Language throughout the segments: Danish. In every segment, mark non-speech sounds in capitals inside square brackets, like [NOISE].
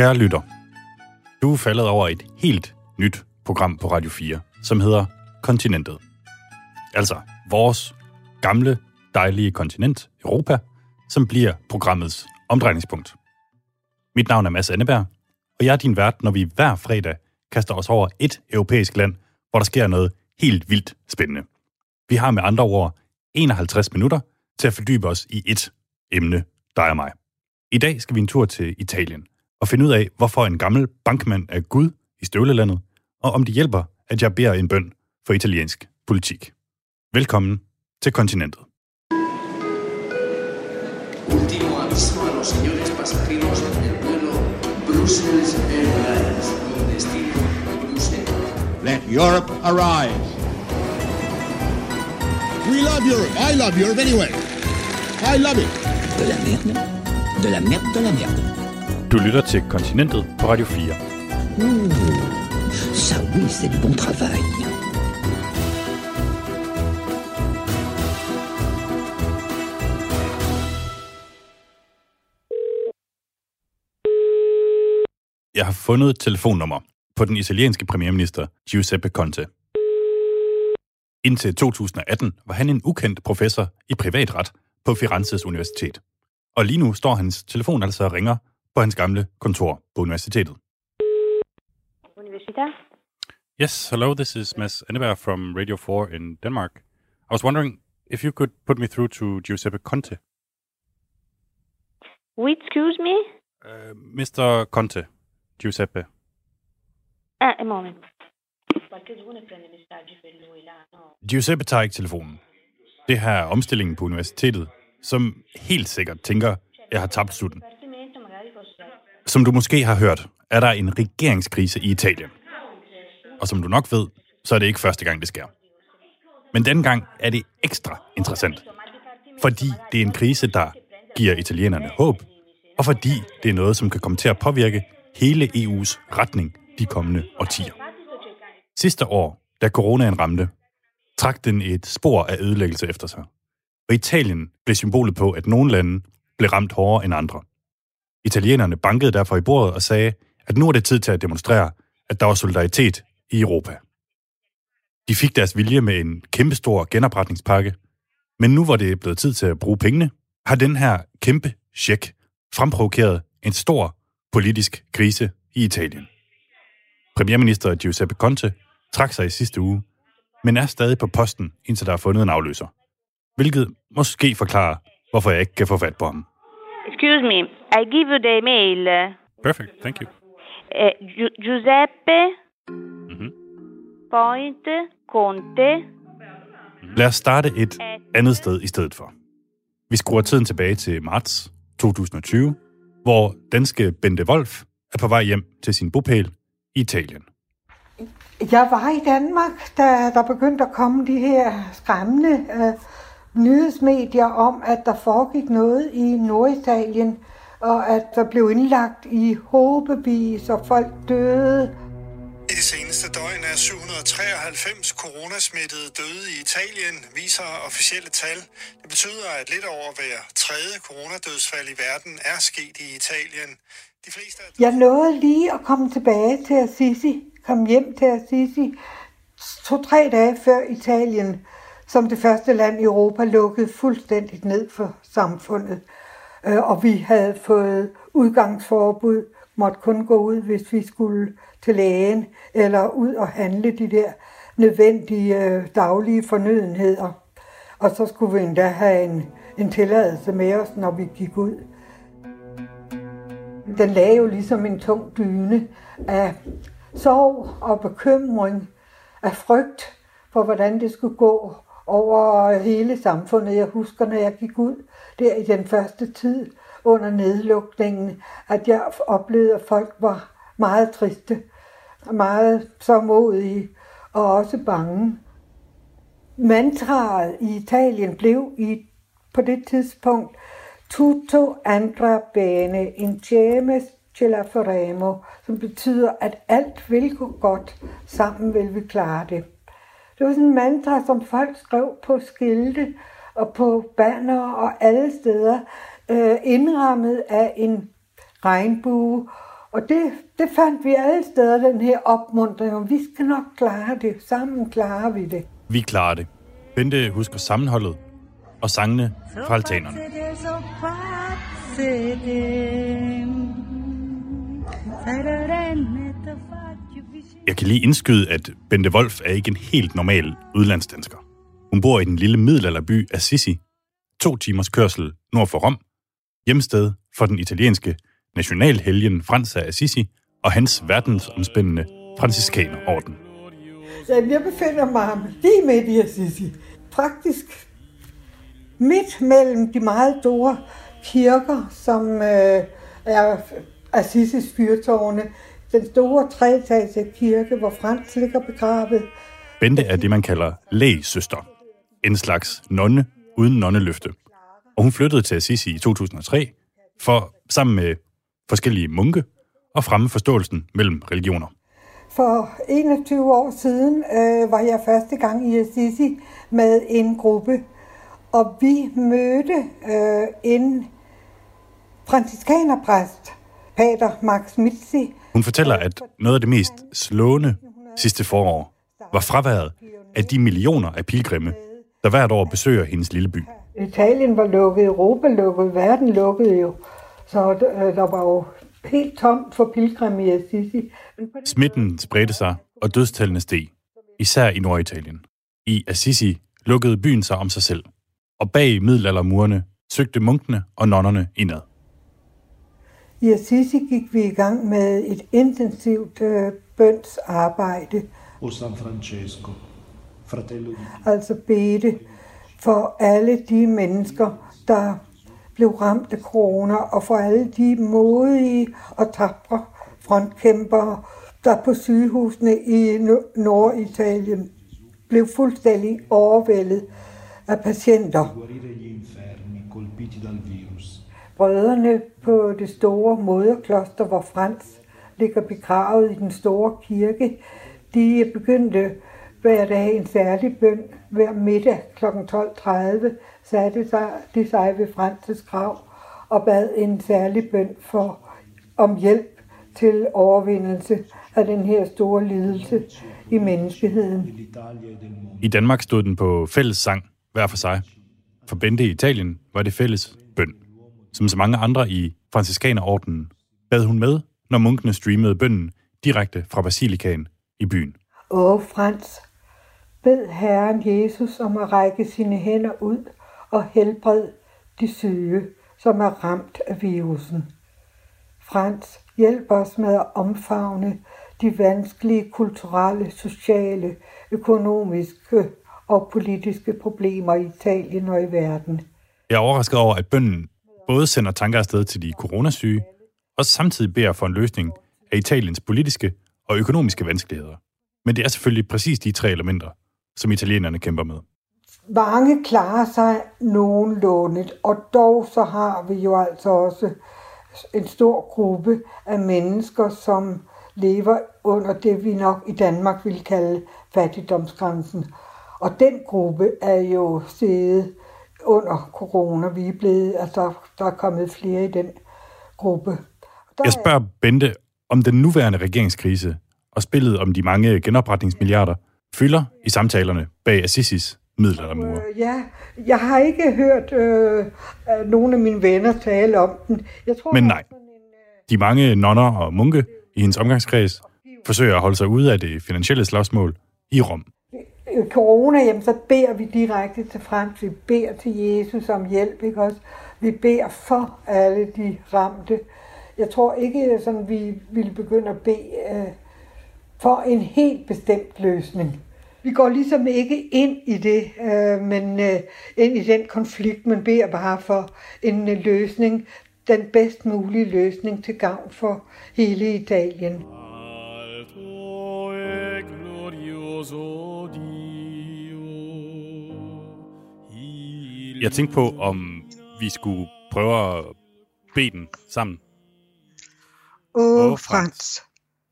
Kære lytter, du er faldet over et helt nyt program på Radio 4, som hedder Kontinentet. Altså vores gamle, dejlige kontinent, Europa, som bliver programmets omdrejningspunkt. Mit navn er Mads Anneberg, og jeg er din vært, når vi hver fredag kaster os over et europæisk land, hvor der sker noget helt vildt spændende. Vi har med andre ord 51 minutter til at fordybe os i et emne, dig og mig. I dag skal vi en tur til Italien og finde ud af, hvorfor en gammel bankmand er Gud i støvlelandet, og om det hjælper, at jeg beder en bøn for italiensk politik. Velkommen til kontinentet. Último aviso a los señores pasajeros del vuelo Brussels Airlines con destino Bruselas. Let Europe arise. We love Europe. I love Europe anyway. I love it. De la merde, de la merde, de la merde. Du lytter til Kontinentet på Radio 4. Ouh, ça oui, c'est du bon travail. Jeg har fundet et telefonnummer på den italienske premierminister Giuseppe Conte. Indtil 2018 var han en ukendt professor i privatret på Firenzes Universitet. Og lige nu står hans telefon altså og ringer på hans gamle kontor på universitetet. Università? Yes, hello, this is Mads Anneberg from Radio 4 in Denmark. I was wondering if you could put me through to Giuseppe Conte. Oui, excuse me? Uh, Mr. Conte, Giuseppe. Ah, un moment. Giuseppe tager ikke telefonen. Det her er omstillingen på universitetet, som helt sikkert tænker, jeg har tabt slutten. Som du måske har hørt, er der en regeringskrise i Italien. Og som du nok ved, så er det ikke første gang, det sker. Men denne gang er det ekstra interessant. Fordi det er en krise, der giver italienerne håb, og fordi det er noget, som kan komme til at påvirke hele EU's retning de kommende årtier. Sidste år, da coronaen ramte, trak den et spor af ødelæggelse efter sig. Og Italien blev symbolet på, at nogle lande blev ramt hårdere end andre. Italienerne bankede derfor i bordet og sagde, at nu er det tid til at demonstrere, at der var solidaritet i Europa. De fik deres vilje med en kæmpestor genopretningspakke, men nu hvor det er blevet tid til at bruge pengene, har den her kæmpe check fremprovokeret en stor politisk krise i Italien. Premierminister Giuseppe Conte trak sig i sidste uge, men er stadig på posten, indtil der er fundet en afløser. Hvilket måske forklarer, hvorfor jeg ikke kan få fat på ham. Excuse me, I give you the email. Perfect, thank you. Uh, Giu- Giuseppe Mhm. Point Conte Lad os starte et andet sted i stedet for. Vi skruer tiden tilbage til marts 2020, hvor danske Bente Wolf er på vej hjem til sin bopæl i Italien. Jeg var i Danmark, da der begyndte at komme de her skræmmende øh, nyhedsmedier om, at der foregik noget i Norditalien, og at der blev indlagt i håbevis, og folk døde. I det seneste døgn er 793 coronasmittede døde i Italien, viser officielle tal. Det betyder, at lidt over hver tredje coronadødsfald i verden er sket i Italien. De fleste af Jeg nåede lige at komme tilbage til Assisi, kom hjem til Assisi, to-tre dage før Italien, som det første land i Europa, lukkede fuldstændigt ned for samfundet. Øh, og vi havde fået udgangsforbud, måtte kun gå ud, hvis vi skulle til lægen, eller ud og handle de der nødvendige øh, daglige fornødenheder. Og så skulle vi endda have en, en tilladelse med os, når vi gik ud. Den lagde jo ligesom en tung dyne af sorg og bekymring, af frygt for, hvordan det skulle gå over hele samfundet. Jeg husker, når jeg gik ud der i den første tid under nedlukningen, at jeg oplevede, at folk var meget triste, meget sårmodige og også bange. Mantraet i Italien blev i, på det tidspunkt Tutto andrà bene, insieme ce la faremo, som betyder, at alt vil gå godt, sammen vil vi klare det. Det var sådan en mantra, som folk skrev på skilte og på banner og alle steder, øh, indrammet af en regnbue Og det, det fandt vi alle steder, den her opmuntring, vi skal nok klare det. Sammen klarer vi det. Vi klarer det. Bente husker sammenholdet og sangene fra altanerne. Jeg kan lige indskyde, at Bente Wolf er ikke en helt normal udlandsdansker. Hun bor i den lille middelalderby Assisi, to timers kørsel nord for Rom, hjemsted for den italienske nationalhelgen Frans af Assisi og hans verdensomspændende franciskanerorden. Jamen, jeg befinder mig lige midt i Assisi. Faktisk midt mellem de meget store kirker, som øh, er Assisis fyrtårne. Den store treetaget kirke, hvor Frans ligger begravet. Bente er det, man kalder lægesøster. En slags nonne uden nonneløfte. Og hun flyttede til Assisi i 2003 for sammen med forskellige munke og fremme forståelsen mellem religioner. For 21 år siden øh, var jeg første gang i Assisi med en gruppe, og vi mødte øh, en franciskanerpræst, Pater Max Mitzi. Hun fortæller, at noget af det mest slående sidste forår var fraværet af de millioner af pilgrimme, der hvert år besøger hendes lille by. Italien var lukket, Europa lukket, verden lukkede jo. Så øh, der var jo helt tomt for pilgrimme i Assisi. Smitten spredte sig, og dødstallene steg, især i Norditalien. I Assisi lukkede byen sig om sig selv, og bag middelaldermurene søgte munkene og nonnerne indad. I Assisi gik vi i gang med et intensivt øh, bønsarbejde. O San Francesco, fratello di Altså bede for alle de mennesker, der blev ramt af corona, og for alle de modige og tapre frontkæmpere, der på sygehusene i Norditalien blev fuldstændig overvældet af patienter. Brødrene på det store moderkloster, hvor Frans ligger begravet i den store kirke, de begyndte hver dag en særlig bøn. Hver middag kl. 12.30 satte de sig ved Frans' grav og bad en særlig bøn for om hjælp til overvindelse af den her store lidelse i menneskeheden. I Danmark stod den på fælles sang, hver for sig. For Bente i Italien var det fælles bøn. Som så mange andre i franciskanerordenen bad hun med, når munkene streamede bønnen direkte fra basilikaen i byen. Åh, Frans, bed Herren Jesus om at række sine hænder ud og helbred de syge, som er ramt af virusen. Frans, hjælp os med at omfavne de vanskelige kulturelle, sociale, økonomiske og politiske problemer i Italien og i verden. Jeg er overrasket over, at bønnen både sender tanker afsted til de coronasyge, og samtidig beder for en løsning af Italiens politiske og økonomiske vanskeligheder. Men det er selvfølgelig præcis de tre elementer, som italienerne kæmper med. Mange klarer sig nogenlunde, og dog så har vi jo altså også en stor gruppe af mennesker, som lever under det, vi nok i Danmark vil kalde fattigdomsgrænsen. Og den gruppe er jo steget under corona. Vi er blevet, altså der er kommet flere i den gruppe. Der Jeg spørger Bente, om den nuværende regeringskrise og spillet om de mange genopretningsmilliarder fylder i samtalerne bag Assisis middelaldermure. Øh, Ja, jeg har ikke hørt øh, øh, nogen af mine venner tale om den. Jeg tror, Men der nej. en, De mange nonner og munke i hendes omgangskreds forsøger at holde sig ude af det finansielle slagsmål i Rom. Øh, corona, jamen, så beder vi direkte til frem. Vi beder til Jesus om hjælp, ikke også? Vi beder for alle de ramte. Jeg tror ikke, sådan, vi ville begynde at bede øh, for en helt bestemt løsning. Vi går ligesom ikke ind i det, øh, men øh, ind i den konflikt, man beder bare for en øh, løsning, den bedst mulige løsning til gavn for hele Italien. Alto e glorioso Jeg tænkte på, om vi skulle prøve at bede den sammen. Åh, Frans. Frans,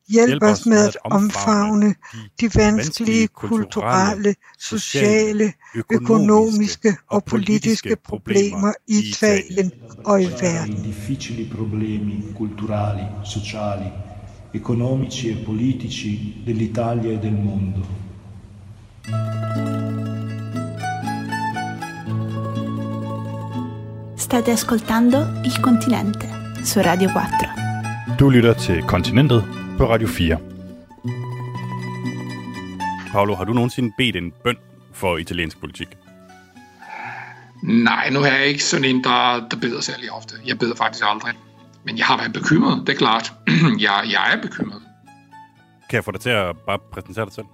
Hjælp os med at omfavne de vanskelige kulturelle, sociale, økonomiske og politiske problemer i Italien og i verden. Difficili problemi culturali, sociali, economici e politici dell'Italia e del mondo. State ascoltando Il Continente su Radio 4. Du lytter til Kontinentet på Radio 4. Paolo, har du nogensinde bedt en bøn for italiensk politik? Nej, nu er jeg ikke sådan en, der, der beder særlig ofte. Jeg beder faktisk aldrig. Men jeg har været bekymret, det er klart. [CLEARS THROAT] jeg, jeg er bekymret. Kan jeg få dig til at bare præsentere dig selv?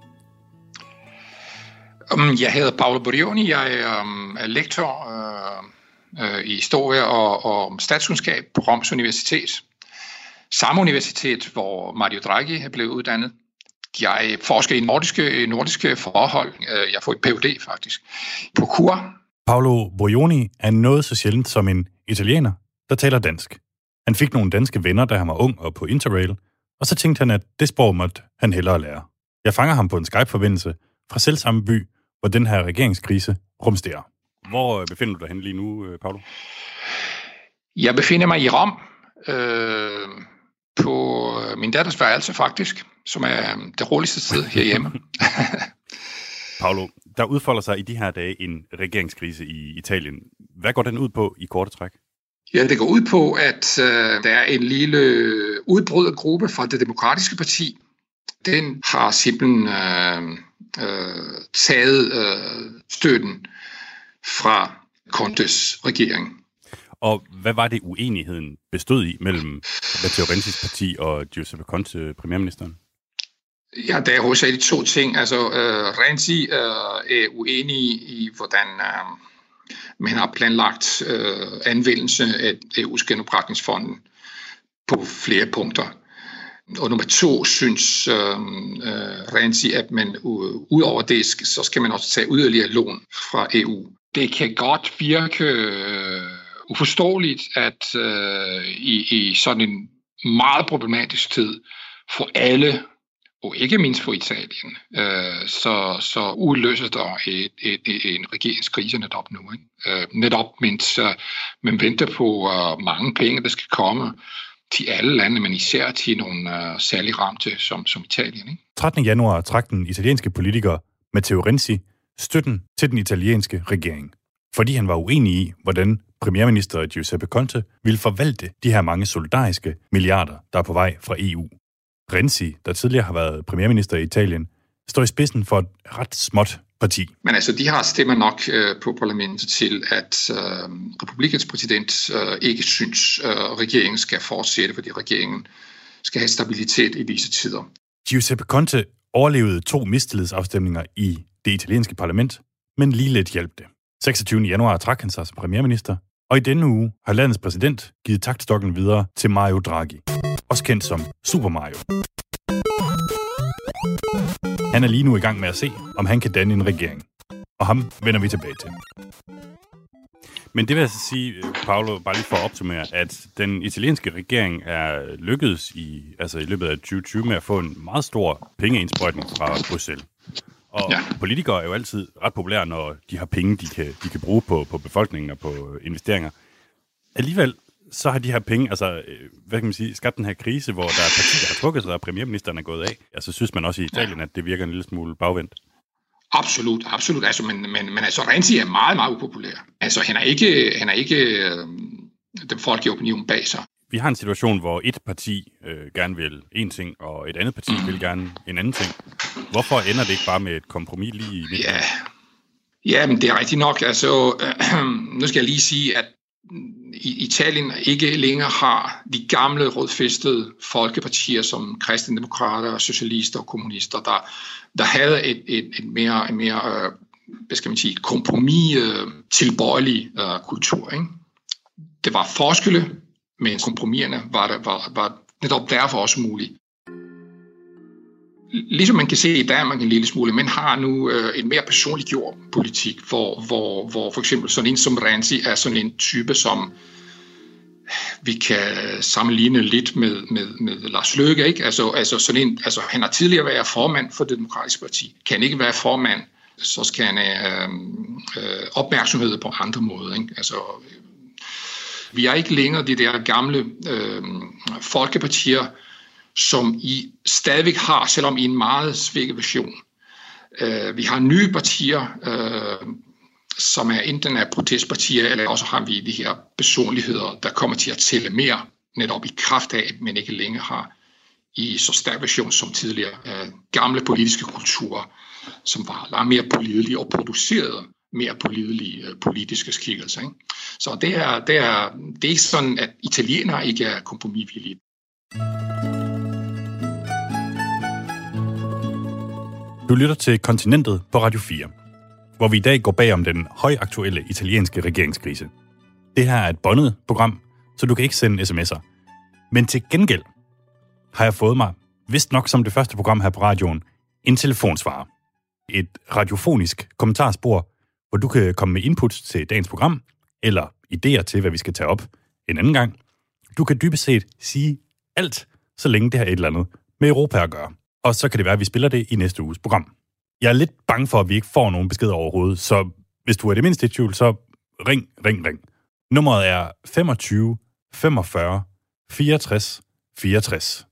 Um, jeg hedder Paolo Borioni, jeg er, um, er lektor uh, øh, i historie og, og statskundskab på Roms Universitet. Samme universitet, hvor Mario Draghi er blevet uddannet. Jeg forsker i nordiske, nordiske forhold. Øh, jeg får et Ph.D. faktisk på KUR. Paolo Borioni er noget så sjældent som en italiener, der taler dansk. Han fik nogle danske venner, da han var ung og på Interrail, og så tænkte han, at det sprog måtte han hellere lære. Jeg fanger ham på en Skype-forbindelse fra selv samme by, hvor den her regeringskrise rumsterer. Hvor øh, befinder du dig hen lige nu, øh, Paolo? Jeg befinder mig i Rom, øh, på min datters værelse faktisk, som er det roligste sted herhjemme. [LAUGHS] [LAUGHS] Paolo, der udfolder sig i de her dage en regeringskrise i Italien. Hvad går den ud på i korte træk? Ja, det går ud på, at øh, der er en lille udbrydergruppe fra det demokratiske parti. Den har simpelthen øh, øh, taget øh, støtten fra Contes regering. Og hvad var det uenigheden bestod i mellem Matteo Renzis parti og Giuseppe Conte, premierministeren? Ja, der er hovedsageligt to ting. Altså, øh, Renzi øh, er uenig i, hvordan øh, man har planlagt øh, anvendelse af EU's genopretningsfonden på flere punkter. Og nummer to synes øh, øh, Renzi, at man ud over det, så skal man også tage yderligere lån fra EU. Det kan godt virke øh, uforståeligt, at øh, i, i sådan en meget problematisk tid for alle og ikke mindst for Italien, øh, så, så udløser der et, et, et, en regeringskrise netop nu. Ikke? Øh, netop mens øh, man venter på øh, mange penge, der skal komme til alle lande, men især til nogle øh, særligt ramte som, som Italien. Ikke? 13. januar trak den italienske politiker Matteo Renzi støtten til den italienske regering, fordi han var uenig i, hvordan premierminister Giuseppe Conte ville forvalte de her mange solidariske milliarder, der er på vej fra EU. Renzi, der tidligere har været premierminister i Italien, står i spidsen for et ret småt parti. Men altså, de har stemmer nok øh, på parlamentet til, at øh, republikens præsident øh, ikke synes, øh, regeringen skal fortsætte, fordi regeringen skal have stabilitet i disse tider. Giuseppe Conte overlevede to mistillidsafstemninger i det italienske parlament, men lige lidt hjalp det. 26. januar trak han sig som premierminister, og i denne uge har landets præsident givet taktstokken videre til Mario Draghi også kendt som Super Mario. Han er lige nu i gang med at se, om han kan danne en regering. Og ham vender vi tilbage til. Men det vil altså sige, Paolo, bare lige for at opsummere, at den italienske regering er lykkedes i, altså i løbet af 2020 med at få en meget stor pengeindsprøjtning fra Bruxelles. Og ja. politikere er jo altid ret populære, når de har penge, de kan, de kan bruge på, på befolkningen og på investeringer. Alligevel så har de her penge, altså, øh, hvad kan man sige, skabt den her krise, hvor der er partier, der har trukket sig, og premierministeren er gået af. Altså, synes man også i Italien, at det virker en lille smule bagvendt. Absolut, absolut. Altså, men, men, men altså, Renzi er meget, meget upopulær. Altså, han er ikke, han er ikke øh, den folk i opinion bag sig. Vi har en situation, hvor et parti øh, gerne vil en ting, og et andet parti mm. vil gerne en anden ting. Hvorfor ender det ikke bare med et kompromis lige i Ja, Ja, men det er rigtigt nok. Altså, øh, [CLEARS THROAT] nu skal jeg lige sige, at Italien ikke længere har de gamle rådfæstede folkepartier som kristendemokrater, socialister og kommunister, der, der havde et, et, et mere, en mere øh, hvad skal man sige, kompromis øh, tilbøjelig øh, kultur. Ikke? Det var forskelle, men kompromiserne var, der, var, var netop derfor også muligt ligesom man kan se i Danmark en lille smule, men har nu øh, en mere personliggjort politik, hvor, hvor, hvor for eksempel sådan en som Renzi er sådan en type, som vi kan sammenligne lidt med, med, med Lars Løkke. Ikke? Altså, altså sådan en, altså, han har tidligere været formand for det demokratiske parti. Kan ikke være formand, så skal han have øh, opmærksomhed på andre måder. Ikke? Altså, vi er ikke længere de der gamle øh, folkepartier, som I stadigvæk har, selvom i en meget svækket version. Øh, vi har nye partier, øh, som er enten er protestpartier, eller også har vi de her personligheder, der kommer til at tælle mere, netop i kraft af, at man ikke længere har i så stærk version som tidligere øh, gamle politiske kulturer, som var langt mere pålidelige og producerede mere pålidelige politiske skikkelser. Ikke? Så det er, det, er, det er sådan, at italienere ikke er kompromisvillige. Du lytter til Kontinentet på Radio 4, hvor vi i dag går bag om den højaktuelle italienske regeringskrise. Det her er et bondet program, så du kan ikke sende sms'er. Men til gengæld har jeg fået mig, vist nok som det første program her på radioen, en telefonsvarer. Et radiofonisk kommentarspor, hvor du kan komme med input til dagens program, eller idéer til, hvad vi skal tage op en anden gang. Du kan dybest set sige alt, så længe det har et eller andet med Europa at gøre. Og så kan det være, at vi spiller det i næste uges program. Jeg er lidt bange for, at vi ikke får nogen beskeder overhovedet, så hvis du er det mindste i tvivl, så ring, ring, ring. Nummeret er 25 45 64 64.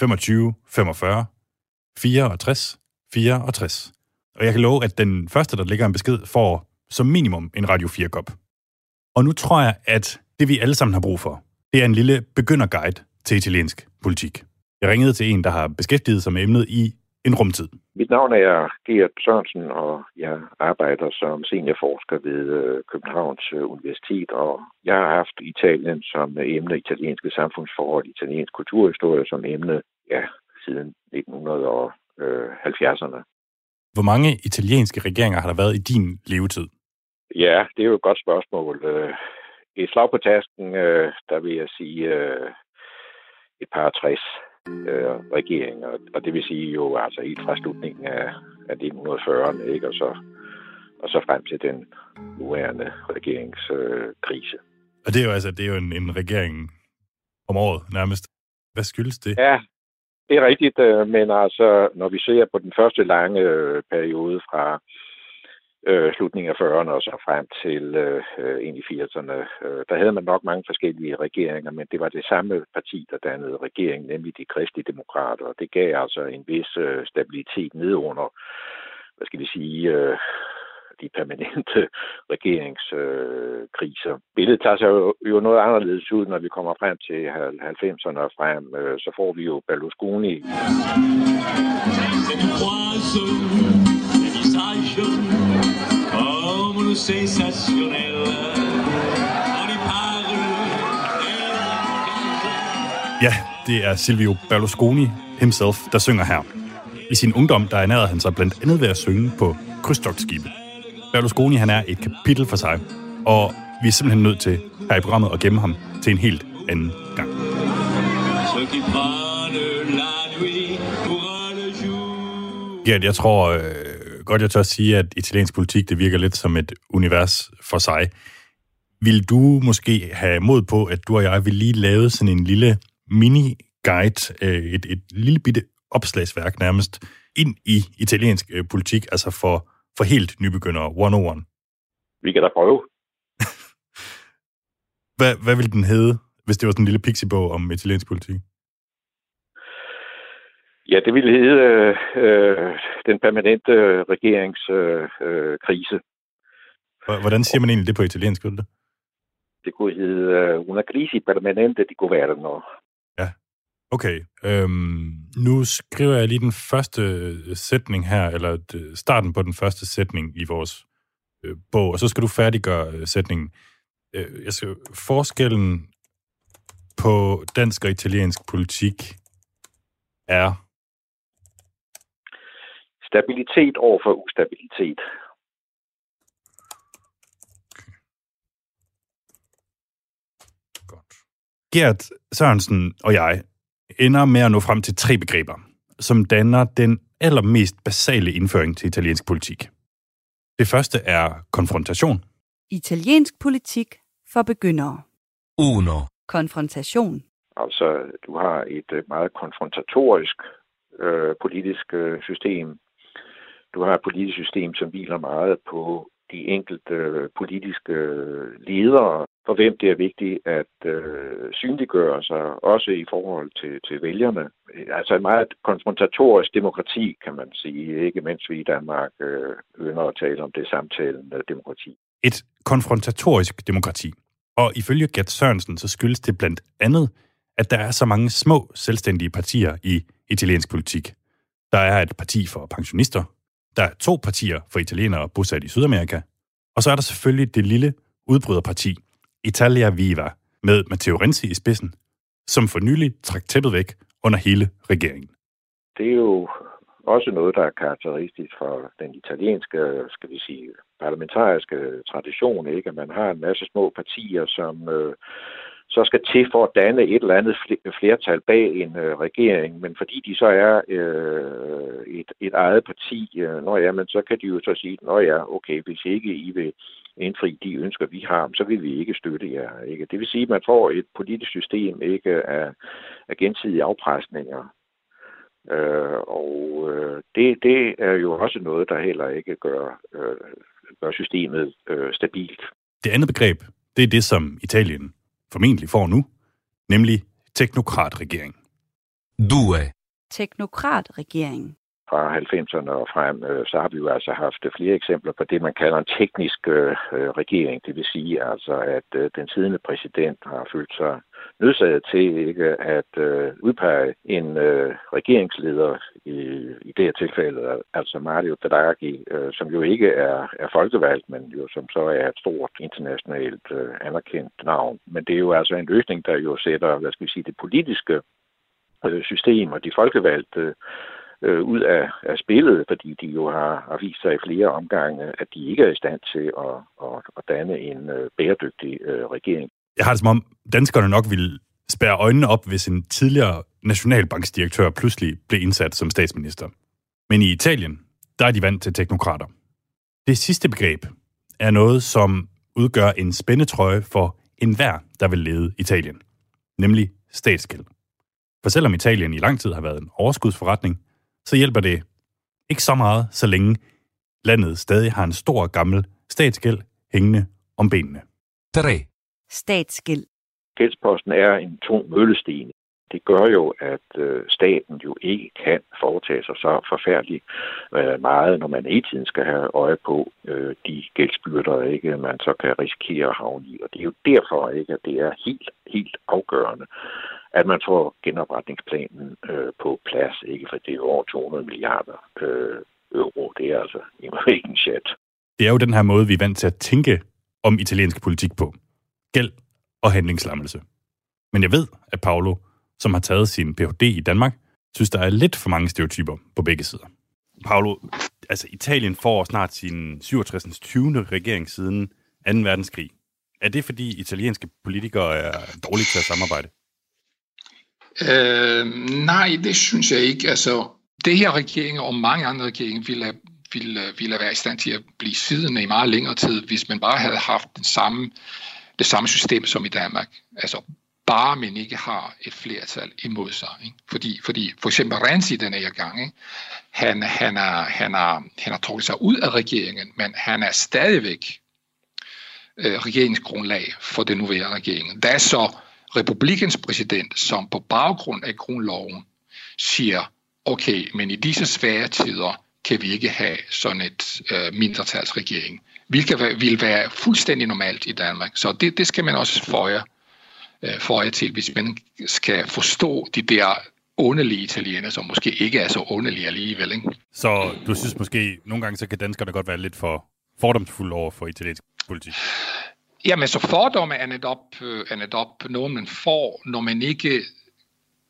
25 45 64 64. Og jeg kan love, at den første, der lægger en besked, får som minimum en Radio 4-kop. Og nu tror jeg, at det vi alle sammen har brug for, det er en lille begynderguide til italiensk politik. Jeg ringede til en, der har beskæftiget sig med emnet i en rumtid. Mit navn er Gert Sørensen, og jeg arbejder som seniorforsker ved øh, Københavns øh, Universitet, og jeg har haft Italien som emne, italienske samfundsforhold, italiensk kulturhistorie som emne, ja, siden 1970'erne. Hvor mange italienske regeringer har der været i din levetid? Ja, det er jo et godt spørgsmål. Øh, et slag på tasken, der vil jeg sige et par 60 øh, regeringer, og det vil sige jo altså helt fra slutningen af, af 1940'erne, ikke? Og, så, og så frem til den nuværende regeringskrise. Øh, og det er jo altså det er jo en, en regering om året nærmest. Hvad skyldes det? Ja, det er rigtigt, øh, men altså, når vi ser på den første lange øh, periode fra øh, slutningen af 40'erne og så frem til øh, ind i 80'erne. Øh, der havde man nok mange forskellige regeringer, men det var det samme parti, der dannede regeringen, nemlig de kristelige demokrater. Og det gav altså en vis øh, stabilitet nedunder, hvad skal vi sige, øh, de permanente [LAUGHS] regeringskriser. Øh, Billedet tager sig jo, jo noget anderledes ud, når vi kommer frem til 90'erne og frem. Øh, så får vi jo Berlusconi. Ja, det er Silvio Berlusconi himself, der synger her. I sin ungdom, der ernærede han sig blandt andet ved at synge på krydstogtskibe. Berlusconi, han er et kapitel for sig, og vi er simpelthen nødt til her i programmet at gemme ham til en helt anden gang. Ja, jeg tror øh, godt, jeg tør sige, at italiensk politik, det virker lidt som et univers for sig. Vil du måske have mod på, at du og jeg vil lige lave sådan en lille mini-guide, øh, et, et lille bitte opslagsværk nærmest, ind i italiensk øh, politik, altså for, for helt nybegyndere, 101? Vi kan da prøve. [LAUGHS] hvad, hvad vil den hedde, hvis det var sådan en lille pixie-bog om italiensk politik? Ja, det ville hedde øh, den permanente regeringskrise. Øh, Hvordan siger man egentlig det på italiensk, ved det? Det kunne hedde uh, una crisi permanente di governo. Ja, okay. Øhm, nu skriver jeg lige den første sætning her, eller starten på den første sætning i vores øh, bog, og så skal du færdiggøre øh, sætningen. Øh, jeg skal, forskellen på dansk og italiensk politik er stabilitet over for ustabilitet. Godt. Gert Sørensen og jeg ender med at nå frem til tre begreber, som danner den allermest basale indføring til italiensk politik. Det første er konfrontation. Italiensk politik for begyndere. 1. Konfrontation. Altså, du har et øh, meget konfrontatorisk øh, politisk øh, system. Du har et politisk system, som hviler meget på de enkelte øh, politiske øh, ledere, for hvem det er vigtigt at øh, synliggøre sig, også i forhold til, til vælgerne. Altså et meget konfrontatorisk demokrati, kan man sige, ikke mens vi i Danmark øh, ønsker at tale om det samtalende demokrati. Et konfrontatorisk demokrati. Og ifølge Gert Sørensen, så skyldes det blandt andet, at der er så mange små selvstændige partier i italiensk politik. Der er et parti for pensionister, der er to partier for italienere bosat i Sydamerika, og så er der selvfølgelig det lille udbryderparti, Italia Viva, med Matteo Renzi i spidsen, som for nylig trak tæppet væk under hele regeringen. Det er jo også noget, der er karakteristisk for den italienske, skal vi sige, parlamentariske tradition, ikke? At man har en masse små partier, som øh, så skal til for at danne et eller andet flertal bag en øh, regering, men fordi de så er øh, et, et eget parti, øh, når ja, men så kan de jo så sige, når ja, okay, hvis ikke I vil indfri de ønsker, vi har, så vil vi ikke støtte jer. Ikke? Det vil sige, at man får et politisk system ikke af, af gensidige afpresninger. Øh, og øh, det, det er jo også noget, der heller ikke gør, øh, gør systemet øh, stabilt. Det andet begreb, det er det, som Italien formentlig får nu, nemlig teknokratregering. Due. Teknokratregering fra 90'erne og frem, øh, så har vi jo altså haft flere eksempler på det, man kalder en teknisk øh, øh, regering. Det vil sige altså, at øh, den siddende præsident har følt sig nødsaget til ikke at øh, udpege en øh, regeringsleder i, i det her tilfælde, altså Mario Draghi, øh, som jo ikke er, er folkevalgt, men jo som så er et stort internationalt øh, anerkendt navn. Men det er jo altså en løsning, der jo sætter, hvad skal vi sige, det politiske øh, system og de folkevalgte øh, Øh, ud af, af spillet, fordi de jo har, har vist sig i flere omgange, at de ikke er i stand til at, at, at danne en øh, bæredygtig øh, regering. Jeg har det som om, danskerne nok ville spærre øjnene op, hvis en tidligere nationalbanksdirektør pludselig blev indsat som statsminister. Men i Italien, der er de vant til teknokrater. Det sidste begreb er noget, som udgør en spændetrøje for enhver, der vil lede Italien, nemlig statsgæld. For selvom Italien i lang tid har været en overskudsforretning, så hjælper det ikke så meget, så længe landet stadig har en stor gammel statsgæld hængende om benene. 3. Statsgæld. Gældsposten er en tung møllesten. Det gør jo, at øh, staten jo ikke kan foretage sig så forfærdeligt øh, meget, når man i tiden skal have øje på øh, de gældsbyrder, ikke, man så kan risikere at havne i. Og det er jo derfor, ikke, at det er helt, helt afgørende, at man får genopretningsplanen øh, på plads, ikke? for det er over 200 milliarder øh, euro. Det er altså ikke en chat. Det er jo den her måde, vi er vant til at tænke om italiensk politik på. Gæld og handlingslammelse. Men jeg ved, at Paolo, som har taget sin Ph.D. i Danmark, synes, der er lidt for mange stereotyper på begge sider. Paolo, altså Italien får snart sin 67. 20. regering siden 2. verdenskrig. Er det, fordi italienske politikere er dårlige til at samarbejde? Øh, nej, det synes jeg ikke. Altså, det her regering og mange andre regeringer ville, ville, øh, ville være i stand til at blive siddende i meget længere tid, hvis man bare havde haft den samme, det samme system som i Danmark. Altså, bare man ikke har et flertal imod sig. Ikke? Fordi, fordi for eksempel Renzi den her gang, ikke? Han, han, er, han, er, han har trukket sig ud af regeringen, men han er stadigvæk øh, regeringsgrundlag for den nuværende regering. Der er så republikens præsident, som på baggrund af grundloven siger, okay, men i disse svære tider kan vi ikke have sådan et øh, mindretalsregering, hvilket vil være fuldstændig normalt i Danmark. Så det, det skal man også føje, øh, føje til, hvis man skal forstå de der underlige italiener, som måske ikke er så underlige alligevel. Ikke? Så du synes måske, nogle gange så kan danskerne godt være lidt for fordomsfulde over for italiensk politik? Jamen, så fordomme er netop, er øh, netop noget, man får, når man ikke,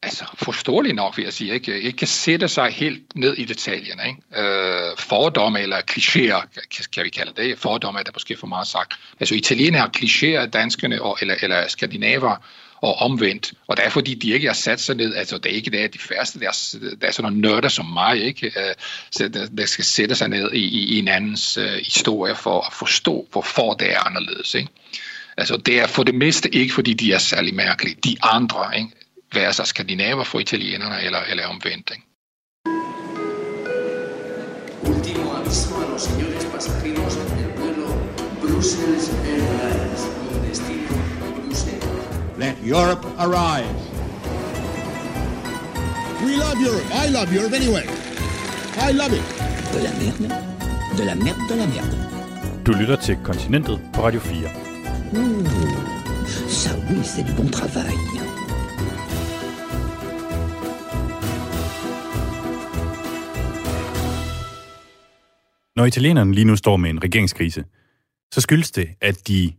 altså forståelig nok vil jeg sige, ikke, ikke kan sætte sig helt ned i detaljerne. Ikke? Øh, fordomme eller klichéer, kan vi kalde det. Fordomme er der måske for meget sagt. Altså italienere har klichéer, danskerne og, eller, eller skandinaver og omvendt. Og det er fordi, de ikke har sat sig ned, altså det er ikke det, er de færreste, der er, der er sådan nogle nørder som mig, ikke? Øh, så der, der skal sætte sig ned i, i, i en andens uh, historie for at forstå, hvorfor det er anderledes. Ikke? Altså, det er for det meste ikke, fordi de er særlig mærkelige. De andre, ikke? være sig skandinaver for italienerne eller, eller omvendt. Ikke? Último aviso a los señores pasajeros del vuelo Brussels Airlines con destino Let Europe arise. We love Europe. I love Europe anyway. I love it. De la merde, de la merde, de la merde. Du lytter til Kontinentet på Radio 4. Ouh, ça oui, c'est du bon travail. Når italienerne lige nu står med en regeringskrise, så skyldes det, at de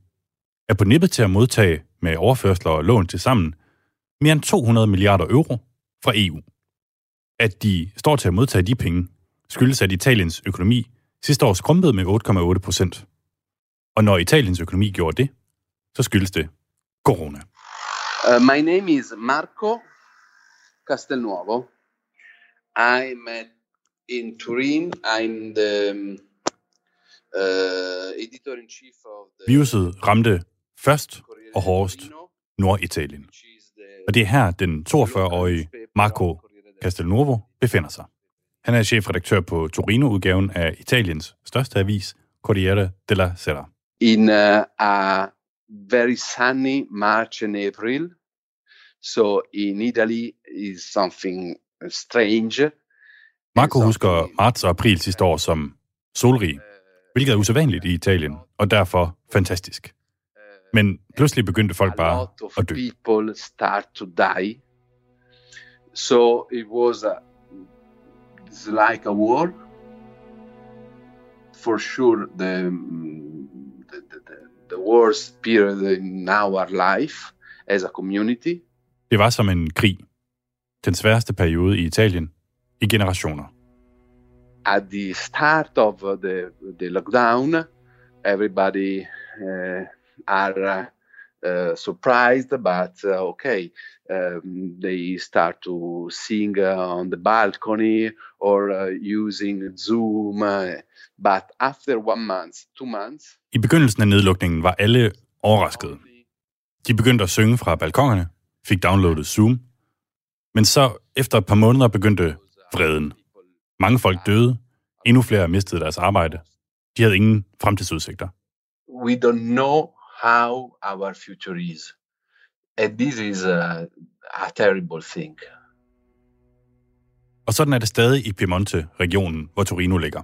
er på nippet til at modtage med overførsler og lån til sammen mere end 200 milliarder euro fra EU. At de står til at modtage de penge, skyldes, at Italiens økonomi sidste år skrumpede med 8,8 procent. Og når Italiens økonomi gjorde det, så skyldes det corona. Uh, my name is Marco Castelnuovo. I'm at, in Turin. I'm the um, uh, editor-in-chief of the... Viruset ramte først og hårdest Norditalien. Og det er her, den 42-årige Marco Castelnuovo befinder sig. Han er chefredaktør på Torino-udgaven af Italiens største avis, Corriere della Sera. in uh, a very sunny March and April. So in Italy is something strange. Marco husker marts og april sidste år som solrig, hvilket er usædvanligt i Italien, og derfor fantastisk. Men pludselig begyndte folk bare at dø. people start to die. So it was a, it's like a war. For sure, the, the, the, the- worst period in our life as a community. Det var som en krig. Den sværeste periode i Italien i generationer. At the start of the, the lockdown, everybody uh, are uh, surprised, but uh, okay, um, they start to sing uh, on the balcony or uh, using Zoom. Uh, but after one month, two months, I begyndelsen af nedlukningen var alle overraskede. De begyndte at synge fra balkongerne, fik downloadet Zoom, men så efter et par måneder begyndte vreden. Mange folk døde, endnu flere mistede deres arbejde. De havde ingen fremtidsudsigter. we don't know how our future is. And this is a, a terrible thing. Og sådan er det stadig i Piemonte-regionen, hvor Torino ligger.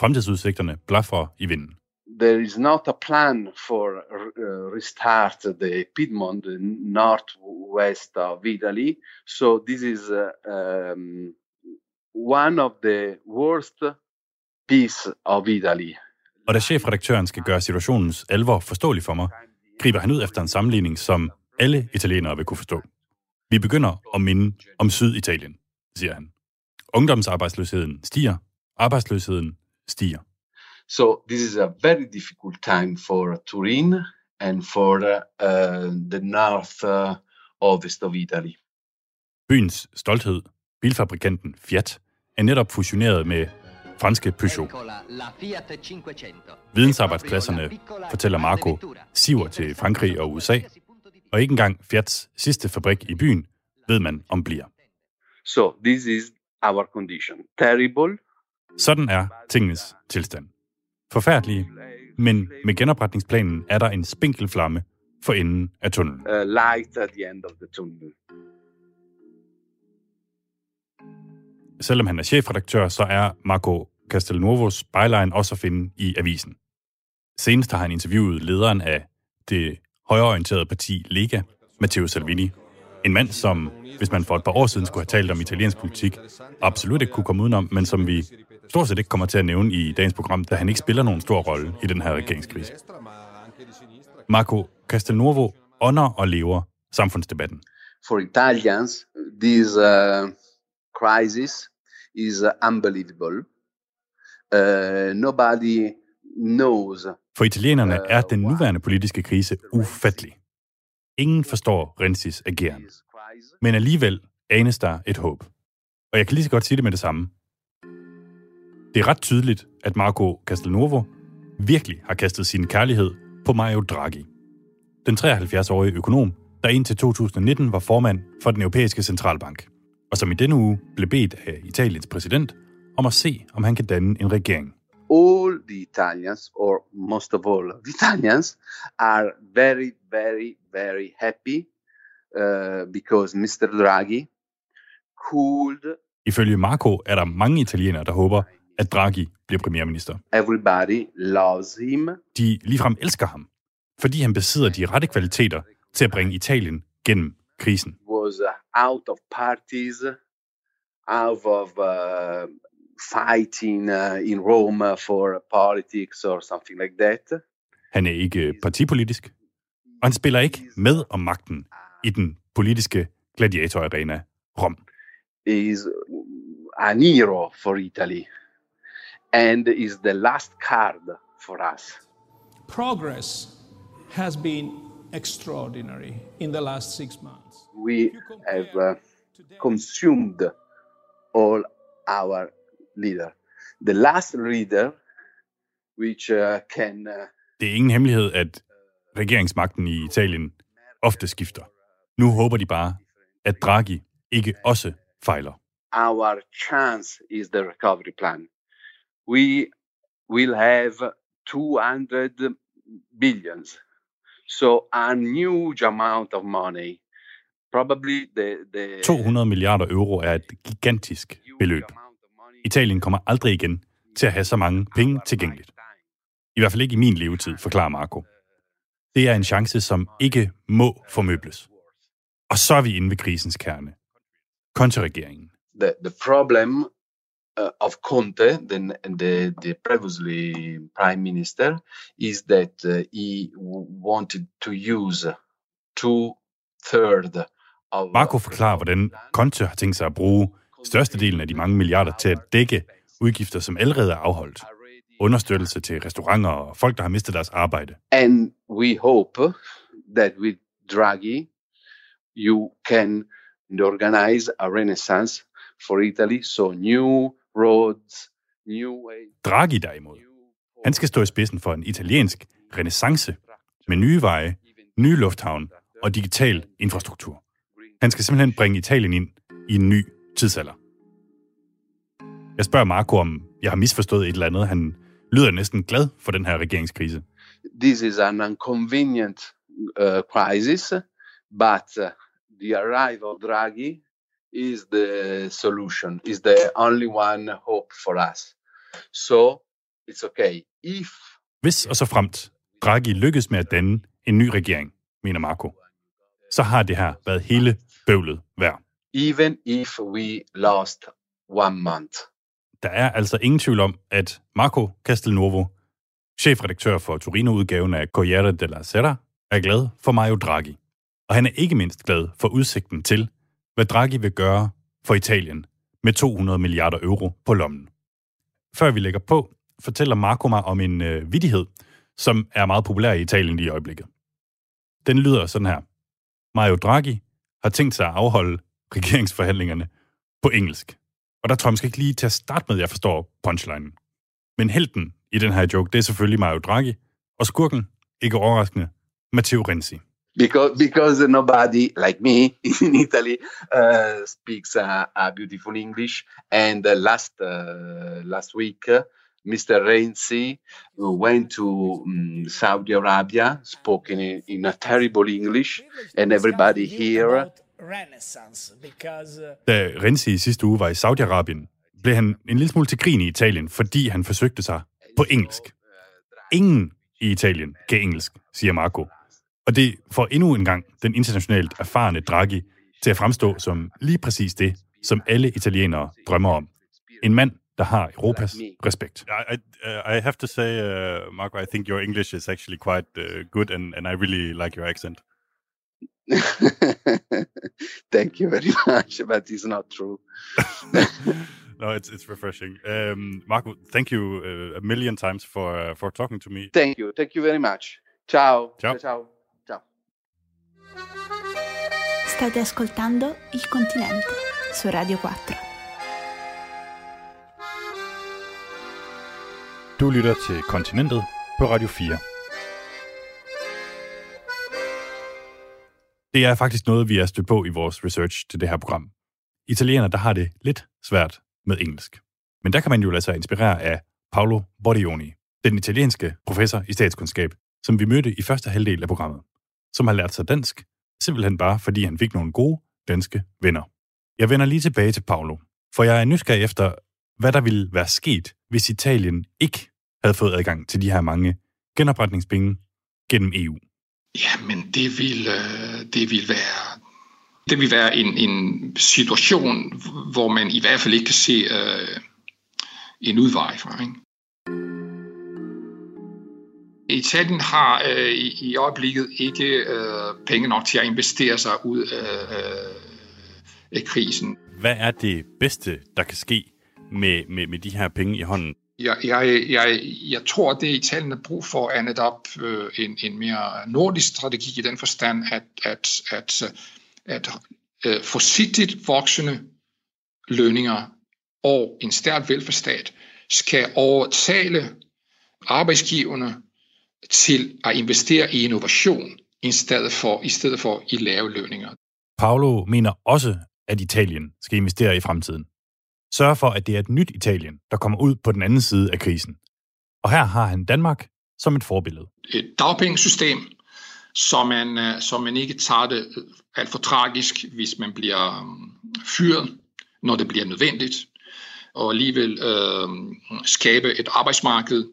Fremtidsudsigterne blaffer i vinden. There is not a plan for uh, restart the Piedmont, the northwest of Italy. So this is uh, um, one of the worst piece of Italy. Og da chefredaktøren skal gøre situationens alvor forståelig for mig, griber han ud efter en sammenligning, som alle italienere vil kunne forstå. Vi begynder at minde om Syditalien, siger han. Ungdomsarbejdsløsheden stiger, arbejdsløsheden stiger. So this is a very difficult time for Turin and for uh, the north uh, ovest of Italy. Byens stolthed, bilfabrikanten Fiat, er netop fusioneret med franske Peugeot. Vidensarbejdspladserne, fortæller Marco, siver til Frankrig og USA, og ikke engang Fiats sidste fabrik i byen ved man om bliver. So this is our condition. Terrible, Sådan er tingenes tilstand. Forfærdelige, men med genopretningsplanen er der en spinkel flamme for enden af tunnelen. uh, light at the end of the tunnel. Selvom han er chefredaktør, så er Marco Castelnuovos byline også at finde i avisen. Senest har han interviewet lederen af det højreorienterede parti Lega, Matteo Salvini. En mand, som, hvis man for et par år siden skulle have talt om italiensk politik, absolut ikke kunne komme udenom, men som vi stort set ikke kommer til at nævne i dagens program, da han ikke spiller nogen stor rolle i den her regeringskrise. Marco Castelnuovo ånder og lever samfundsdebatten. For Italians, this uh, crisis is uh, unbelievable. Uh, nobody knows For italienerne er den nuværende politiske krise ufattelig. Ingen forstår Renzis ageren. Men alligevel anes der et håb. Og jeg kan lige så godt sige det med det samme. Det er ret tydeligt, at Marco Castelnuovo virkelig har kastet sin kærlighed på Mario Draghi. den 73-årige økonom, der indtil 2019 var formand for den europæiske centralbank, og som i denne uge blev bedt af Italiens præsident om at se, om han kan danne en regering. all the Italians, or most of all the Italians, are very, very, very happy uh, because Mr. Draghi could Ifølge Marco er der mange italienere, der håber, at Draghi bliver premierminister. everybody loves him. De ligefrem elsker ham, fordi han besidder de rette kvaliteter til at bringe Italien gennem krisen. Was uh, out of parties, out of uh, fighting uh, in Rome for politics or something like that. Han er ikke partipolitisk, og han spiller ikke med om magten i den politiske gladiatorarena Rom. is an hero for Italy and is the last card for us. Progress has been extraordinary in the last six months. We have uh, consumed all our leader. The last leader which uh, can uh, Det er ingen hemmelighed, at regeringsmagten i Italien ofte skifter. Nu håber de bare, at Draghi ikke også fejler. our chance is the recovery plan. We will have 200 billions. So a huge amount of money. Probably the, the 200 milliarder euro er et gigantisk beløb. Italien kommer aldrig igen til at have så mange penge tilgængeligt. I hvert fald ikke i min levetid, forklarer Marco. Det er en chance, som ikke må formøbles. Og så er vi inde ved krisens kerne. Konterregeringen. the, the problem uh, of Conte, the, the, the previously prime minister, is that uh, he wanted to use two Marco forklarer, hvordan Conte har tænkt sig at bruge størstedelen af de mange milliarder til at dække udgifter, som allerede er afholdt. Understøttelse til restauranter og folk, der har mistet deres arbejde. And we hope that with Draghi, you can organize a renaissance for Italy. So new roads, new way. Draghi derimod, han skal stå i spidsen for en italiensk renaissance med nye veje, nye lufthavn og digital infrastruktur. Han skal simpelthen bringe Italien ind i en ny tidsalder. Jeg spørger Marco, om jeg har misforstået et eller andet. Han lyder næsten glad for den her regeringskrise. This is an inconvenient uh, crisis, but uh, the arrival of Draghi is the solution, is the only one hope for us. So it's okay. If Hvis og så fremt Draghi lykkes med at danne en ny regering, mener Marco, så har det her været hele bøvlet værd. even if we lost one month. Der er altså ingen tvivl om, at Marco Castelnuovo, chefredaktør for Torino-udgaven af Corriere della Sera, er glad for Mario Draghi. Og han er ikke mindst glad for udsigten til, hvad Draghi vil gøre for Italien med 200 milliarder euro på lommen. Før vi lægger på, fortæller Marco mig om en øh, vidighed, som er meget populær i Italien lige i øjeblikket. Den lyder sådan her. Mario Draghi har tænkt sig at afholde regeringsforhandlingerne på engelsk. Og der tror jeg måske ikke lige til at starte med, at jeg forstår punchlinen. Men helten i den her joke, det er selvfølgelig Mario Draghi, og skurken, ikke overraskende, Matteo Renzi. Because, because nobody like me [LAUGHS] in Italy uh, speaks a, a beautiful English. And uh, last uh, last week, uh, Mr. Renzi went to um, Saudi Arabia, spoken in, in a terrible English, and everybody here because Da Renzi i sidste uge var i Saudi-Arabien, blev han en lille smule til grin i Italien, fordi han forsøgte sig på engelsk. Ingen i Italien kan engelsk, siger Marco. Og det får endnu en gang den internationalt erfarne Draghi til at fremstå som lige præcis det, som alle italienere drømmer om. En mand, der har Europas respekt. I, I, I have to say, uh, Marco, I think your English is actually quite uh, good, and, and I really like your accent. [LAUGHS] Thank you very much, but it's not true. [LAUGHS] no, it's it's refreshing. Um, Marco, thank you uh, a million times for uh, for talking to me. Thank you. Thank you very much. Ciao. Ciao. Ciao. Ciao. State ascoltando Il Continente su Radio 4. Du lytter til Kontinentet på Radio 4. Det er faktisk noget, vi er stødt på i vores research til det her program. Italienere, der har det lidt svært med engelsk. Men der kan man jo lade sig inspirere af Paolo Bordioni, den italienske professor i statskundskab, som vi mødte i første halvdel af programmet, som har lært sig dansk, simpelthen bare fordi han fik nogle gode danske venner. Jeg vender lige tilbage til Paolo, for jeg er nysgerrig efter, hvad der ville være sket, hvis Italien ikke havde fået adgang til de her mange genopretningspenge gennem EU. Jamen, det vil, øh, det vil være det vil være en, en situation, hvor man i hvert fald ikke kan se øh, en udvej fra. Ikke? Italien har øh, i, i øjeblikket ikke øh, penge nok til at investere sig ud af, øh, af krisen. Hvad er det bedste, der kan ske med, med, med de her penge i hånden? Jeg, jeg, jeg, jeg tror, det Italien har brug for er netop øh, en, en mere nordisk strategi i den forstand, at, at, at, at øh, forsigtigt voksende lønninger og en stærk velfærdsstat skal overtale arbejdsgiverne til at investere i innovation i stedet for, i stedet for i lave lønninger. Paolo mener også, at Italien skal investere i fremtiden. Sørge for, at det er et nyt Italien, der kommer ud på den anden side af krisen. Og her har han Danmark som et forbillede. Et dagpengesystem, så man, øh, så man ikke tager det øh, alt for tragisk, hvis man bliver um, fyret, når det bliver nødvendigt, og alligevel øh, skabe et arbejdsmarked,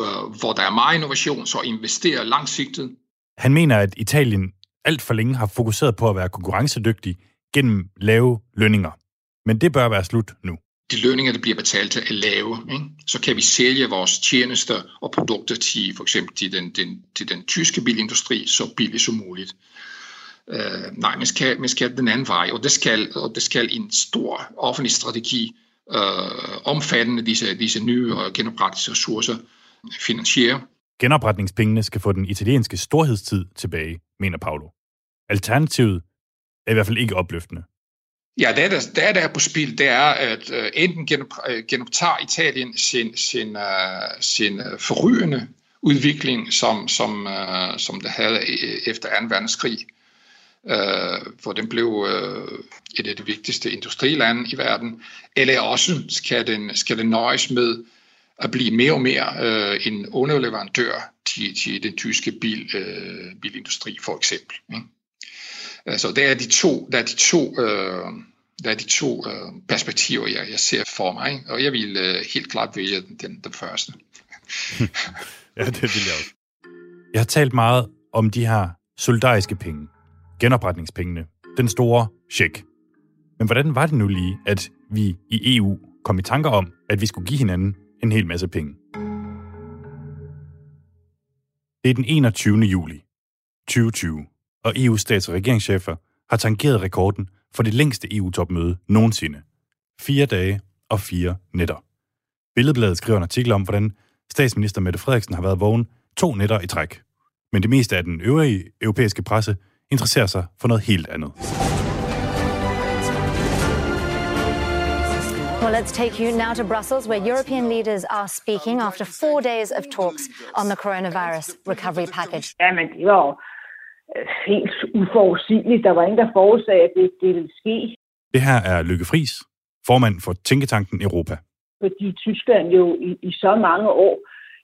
øh, hvor der er meget innovation, så investere langsigtet. Han mener, at Italien alt for længe har fokuseret på at være konkurrencedygtig gennem lave lønninger. Men det bør være slut nu. De lønninger, der bliver betalt, er lave. Ikke? Så kan vi sælge vores tjenester og produkter til for eksempel til den, den, til den tyske bilindustri så billigt som muligt. Uh, nej, man skal, man skal den anden vej, og det skal, og det skal en stor offentlig strategi uh, omfattende disse, disse nye og genopretningsressourcer finansiere. Genopretningspengene skal få den italienske storhedstid tilbage, mener Paolo. Alternativet er i hvert fald ikke opløftende. Ja, det er der, det er der på spil, det er, at uh, enten genop, uh, genoptager Italien sin, sin, uh, sin uh, forrygende udvikling, som, som, uh, som det havde efter 2. verdenskrig, uh, hvor den blev uh, et af de vigtigste industrilande i verden, eller også skal den, skal den nøjes med at blive mere og mere uh, en underleverandør til, til den tyske bil, uh, bilindustri, for eksempel. Ikke? Så det er de to, der er de to, øh, der er de to øh, perspektiver, jeg, jeg ser for mig, og jeg vil øh, helt klart vælge den, den, den første. [LAUGHS] ja, det vil jeg også. Jeg har talt meget om de her solidariske penge, genopretningspengene, den store check. Men hvordan var det nu lige, at vi i EU kom i tanker om, at vi skulle give hinanden en hel masse penge? Det er den 21. juli 2020 og EU's stats- og regeringschefer har tangeret rekorden for det længste EU-topmøde nogensinde. Fire dage og fire nætter. Billedbladet skriver en artikel om, hvordan statsminister Mette Frederiksen har været vågen to nætter i træk. Men det meste af den øvrige europæiske presse interesserer sig for noget helt andet. Well, let's take you now to Brussels, where European leaders are speaking after four days of talks on the coronavirus recovery package. Helt uforudsigeligt. Der var ingen, der forudsagde, at det, det ville ske. Det her er Lykke Friis, formand for Tænketanken Europa. Fordi Tyskland jo i, i så mange år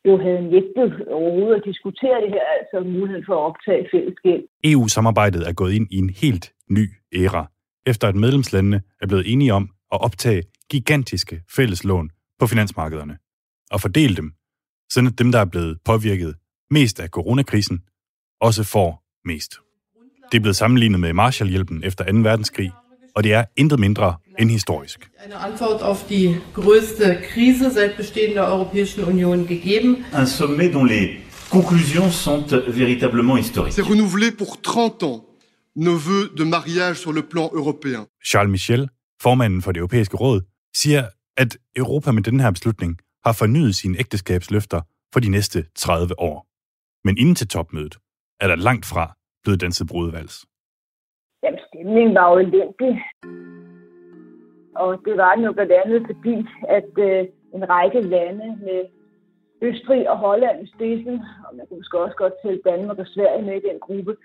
jo havde nægtet overhovedet at diskutere det her, altså muligheden for at optage fællesskab. EU-samarbejdet er gået ind i en helt ny æra, efter at medlemslandene er blevet enige om at optage gigantiske fælleslån på finansmarkederne og fordele dem, så dem, der er blevet påvirket mest af coronakrisen, også får mest. Det er blevet sammenlignet med Marshallhjælpen efter 2. verdenskrig, og det er intet mindre end historisk. Eine Antwort auf die größte Krise seit Bestehen der Europäischen Union gegeben. Un sommet dont les conclusions sont véritablement historiques. C'est renouvelé pour 30 ans nos vœux de mariage sur le plan européen. Charles Michel, formanden for det europæiske råd, siger, at Europa med den her beslutning har fornyet sine ægteskabsløfter for de næste 30 år. Men inden til topmødet er der langt fra blevet danset brudevals. Jamen, stemningen var jo elendig. Og det var den jo blandt andet fordi, at øh, en række lande med Østrig og Holland i spidsen, og man kunne måske også godt tælle Danmark og Sverige med i den gruppe,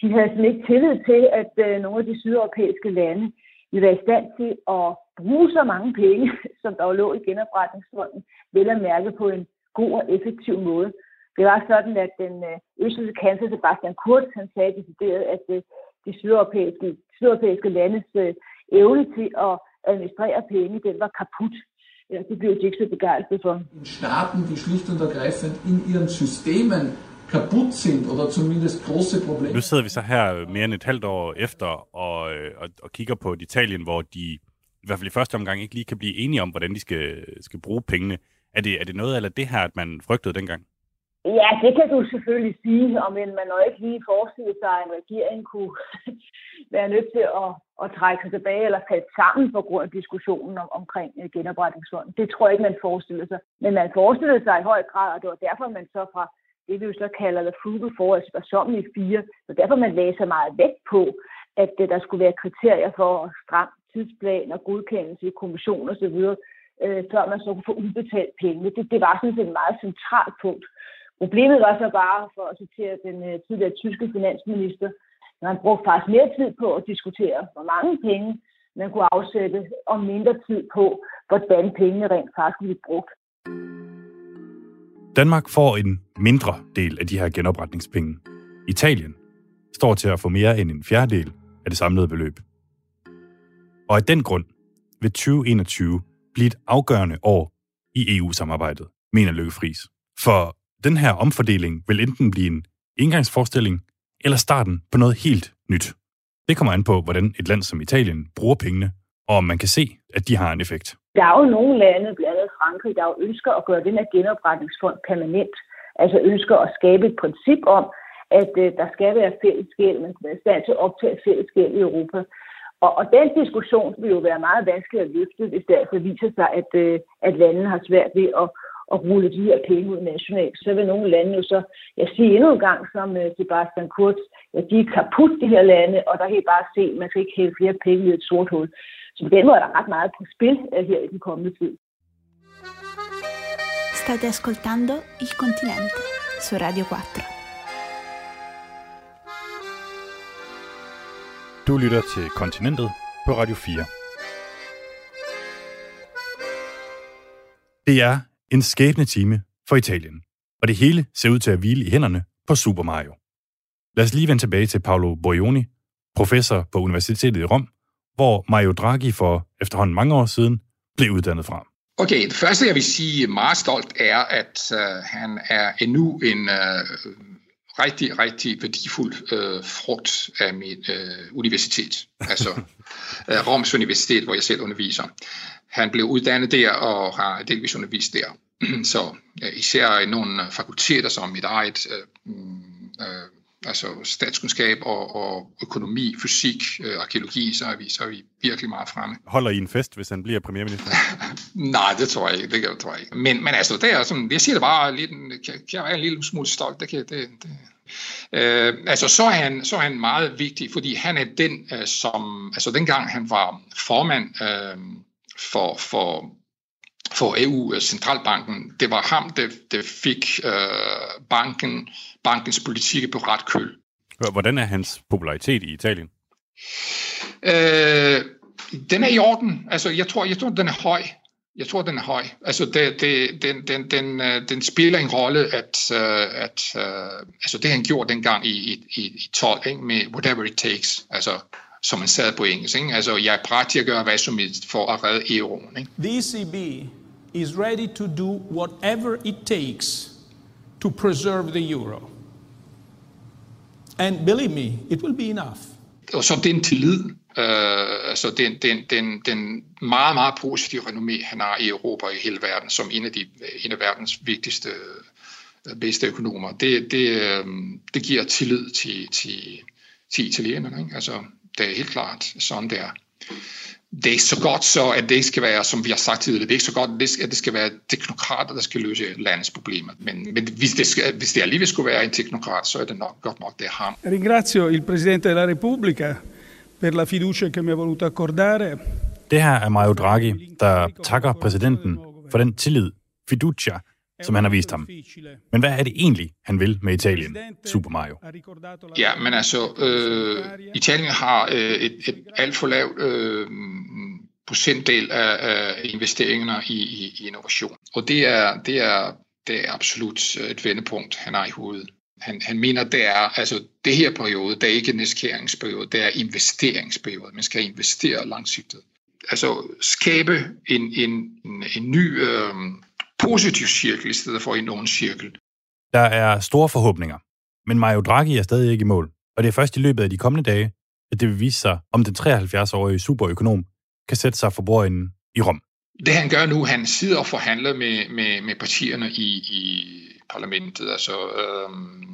de havde sådan ikke tillid til, at øh, nogle af de sydeuropæiske lande ville være i stand til at bruge så mange penge, [LAUGHS] som der jo lå i genopretningsfonden, vel at mærke på en god og effektiv måde. Det var sådan, at den øh, østrigske kansler Sebastian Kurz, han sagde decideret, at øh, de sydeuropæiske, sydeuropæiske landes øh, evne til at administrere penge, den var kaput. Ja, det blev de ikke så begejstret for. Staaten, die schlicht und ergreifend in ihren Systemen kaputt sind oder zumindest große Probleme. Nu sidder vi så her mere end et halvt år efter og, og, og kigger på et Italien, hvor de i hvert fald i første omgang ikke lige kan blive enige om, hvordan de skal, skal bruge pengene. Er det, er det noget af det her, at man frygtede dengang? Ja, det kan du selvfølgelig sige, og men man må ikke lige forestille sig, at en regering kunne [LAUGHS] være nødt til at, at trække sig tilbage eller falde sammen på grund af diskussionen om, omkring øh, genopretningsfonden. Det tror jeg ikke, man forestillede sig. Men man forestillede sig i høj grad, og det var derfor, man så fra det, vi jo så kalder the frugal four, altså i fire, så derfor man lagde så meget vægt på, at øh, der skulle være kriterier for stram tidsplan og godkendelse i kommission osv., øh, før man så kunne få udbetalt penge. Det, det var sådan set et meget centralt punkt. Problemet var så bare, for at citere den uh, tidligere tyske finansminister, at han brugte faktisk mere tid på at diskutere, hvor mange penge man kunne afsætte, og mindre tid på, hvordan pengene rent faktisk blev brugt. Danmark får en mindre del af de her genopretningspenge. Italien står til at få mere end en fjerdedel af det samlede beløb. Og af den grund vil 2021 blive et afgørende år i EU-samarbejdet, mener Løkke Friis. For den her omfordeling vil enten blive en indgangsforestilling eller starten på noget helt nyt. Det kommer an på, hvordan et land som Italien bruger pengene, og om man kan se, at de har en effekt. Der er jo nogle lande, blandt andet Frankrig, der jo ønsker at gøre den her genopretningsfond permanent. Altså ønsker at skabe et princip om, at øh, der skal være fællesskab, man skal være i stand til at optage fællesskab i Europa. Og, og den diskussion vil jo være meget vanskelig at løfte, hvis det altså viser sig, at, øh, at landene har svært ved at, at rulle de her penge ud nationalt. Så vil nogle lande jo så, jeg siger endnu en gang, som uh, Sebastian Kurz, at de er kaput, de her lande, og der kan I bare se, at man kan ikke hælde flere penge i et sort hul. Så på den måde er der ret meget på spil uh, her i den kommende tid. State ascoltando Il Continente su Radio 4. Du lytter til Kontinentet på Radio 4. Det er en skæbne time for Italien, og det hele ser ud til at hvile i hænderne på Super Mario. Lad os lige vende tilbage til Paolo Borioni, professor på Universitetet i Rom, hvor Mario Draghi for efterhånden mange år siden blev uddannet fra. Okay, det første jeg vil sige meget stolt er, at uh, han er endnu en uh, rigtig, rigtig værdifuld uh, frugt af mit uh, universitet, altså uh, [LAUGHS] Roms Universitet, hvor jeg selv underviser. Han blev uddannet der og har delvis undervist der. [CLEARS THROAT] Så især i nogle fakulteter som mit eget, øh, øh, altså statskundskab og, og økonomi, fysik, øh, arkeologi, så er, vi, så er vi virkelig meget fremme. Holder I en fest, hvis han bliver premierminister? [LAUGHS] Nej, det tror jeg ikke. Det tror jeg ikke. Men, men altså, det er sådan, jeg siger det bare lidt, kan, kan jeg være en lille smule stolt. Det kan, det, det. Øh, altså, så er, han, så er han meget vigtig, fordi han er den, øh, som, altså dengang han var formand øh, for, for for EU-centralbanken. Det var ham, der, der fik øh, banken, bankens politik på ret køl. Hvordan er hans popularitet i Italien? Øh, den er i orden. Altså, jeg tror, jeg tror, den er høj. Jeg tror, den er høj. Altså, det, det, den, den, den, den spiller en rolle, at, uh, at uh, altså det han gjorde dengang i, i, i 12, ikke? med whatever it takes. Altså, som man sagde på engelsk. Ikke? Altså, jeg er parat til at gøre hvad som helst for at redde euroen. Ikke? The ECB is ready to do whatever it takes to preserve the euro. And believe me, it will be enough. Og så den tillid, øh, altså den, den, den, den meget, meget positive renommé, han har i Europa og i hele verden, som en af, de, en af verdens vigtigste, øh, bedste økonomer, det, det, øh, det giver tillid til, til, til italienerne. Ikke? Altså, det er helt klart sådan der. Det er ikke så godt så, at det ikke skal være, som vi har sagt tidligere, det er ikke så godt, at det skal være teknokrater, der skal løse landets problemer. Men, men hvis, det skal, hvis det alligevel skulle være en teknokrat, så er det nok godt nok, det er ham. Ringrazio il Presidente della Repubblica per la fiducia che mi ha voluto accordare. Det her er Mario Draghi, der takker præsidenten for den tillid, fiducia, som han har vist ham. Men hvad er det egentlig, han vil med Italien, Super Mario? Ja, men altså, øh, Italien har øh, et, et alt for lavt øh, procentdel af, af investeringerne i, i, i innovation. Og det er, det, er, det er absolut øh, et vendepunkt, han har i hovedet. Han, han mener, det er, altså det her periode, det er ikke en neskæringsperiode, det er investeringsperiode. Man skal investere langsigtet. Altså skabe en, en, en, en ny øh, positiv cirkel, i stedet for en nogen cirkel. Der er store forhåbninger, men Mario Draghi er stadig ikke i mål. Og det er først i løbet af de kommende dage, at det vil vise sig, om den 73-årige superøkonom kan sætte sig for bordenden i Rom. Det han gør nu, han sidder og forhandler med, med, med partierne i, i parlamentet. Altså, øhm,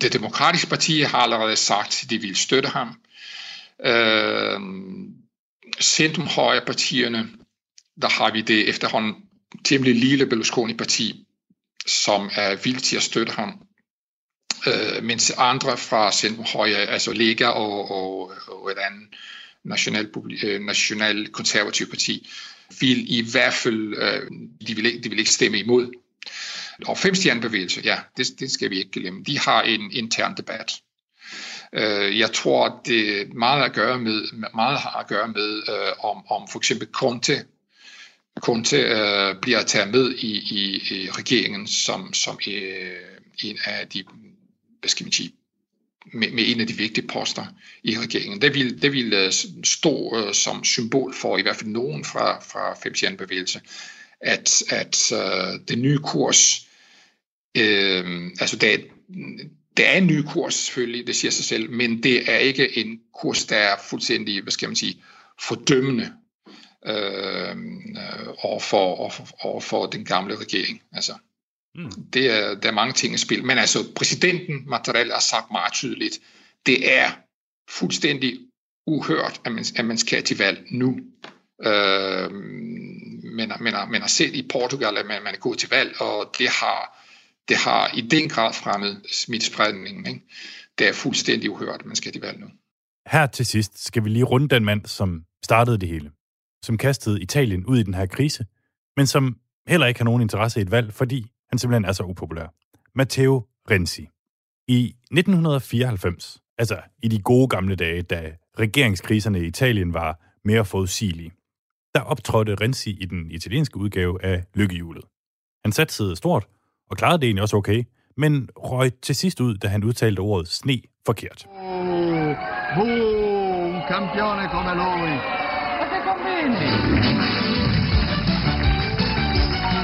det demokratiske parti har allerede sagt, at de vil støtte ham. Øhm, centrum-højre partierne, der har vi det efterhånden temmelig lille Berlusconi-parti, som er villige til at støtte ham. Øh, mens andre fra centrum-højre, altså Lega og, og, og et andet national, øh, national konservativ parti, vil i hvert fald, øh, de, vil ikke, de vil ikke stemme imod. Og femstjernebevægelse, ja, det, det skal vi ikke glemme. De har en intern debat. Øh, jeg tror, at det meget at gøre med, meget har at gøre med, øh, om, om for eksempel Conte, Conte øh, bliver taget med i, i, i regeringen som, som øh, en af de, hvad skal man sige, med, med en af de vigtige poster i regeringen. Det ville, det vil øh, stå øh, som symbol for i hvert fald nogen fra, fra 5 bevægelse at, at øh, den nye kurs, øh, altså det det er en ny kurs selvfølgelig, det siger sig selv, men det er ikke en kurs, der er fuldstændig, hvad skal man sige, fordømmende øh, overfor, overfor, overfor den gamle regering. Altså, Mm. Det er, der er mange ting i spil. Men altså, præsidenten Mattarella har sagt meget tydeligt, det er fuldstændig uhørt, at man, at man skal til valg nu. Øh, men, men, men set i Portugal, at man, man er gået til valg, og det har, det har i den grad fremmet smittespredningen. Ikke? Det er fuldstændig uhørt, at man skal til valg nu. Her til sidst skal vi lige runde den mand, som startede det hele. Som kastede Italien ud i den her krise, men som heller ikke har nogen interesse i et valg, fordi han simpelthen er så upopulær. Matteo Renzi. I 1994, altså i de gode gamle dage, da regeringskriserne i Italien var mere forudsigelige, der optrådte Renzi i den italienske udgave af Lykkehjulet. Han satte stort, og klarede det egentlig også okay, men røg til sidst ud, da han udtalte ordet sne forkert. Oh, boom, campione come lui. Convinti?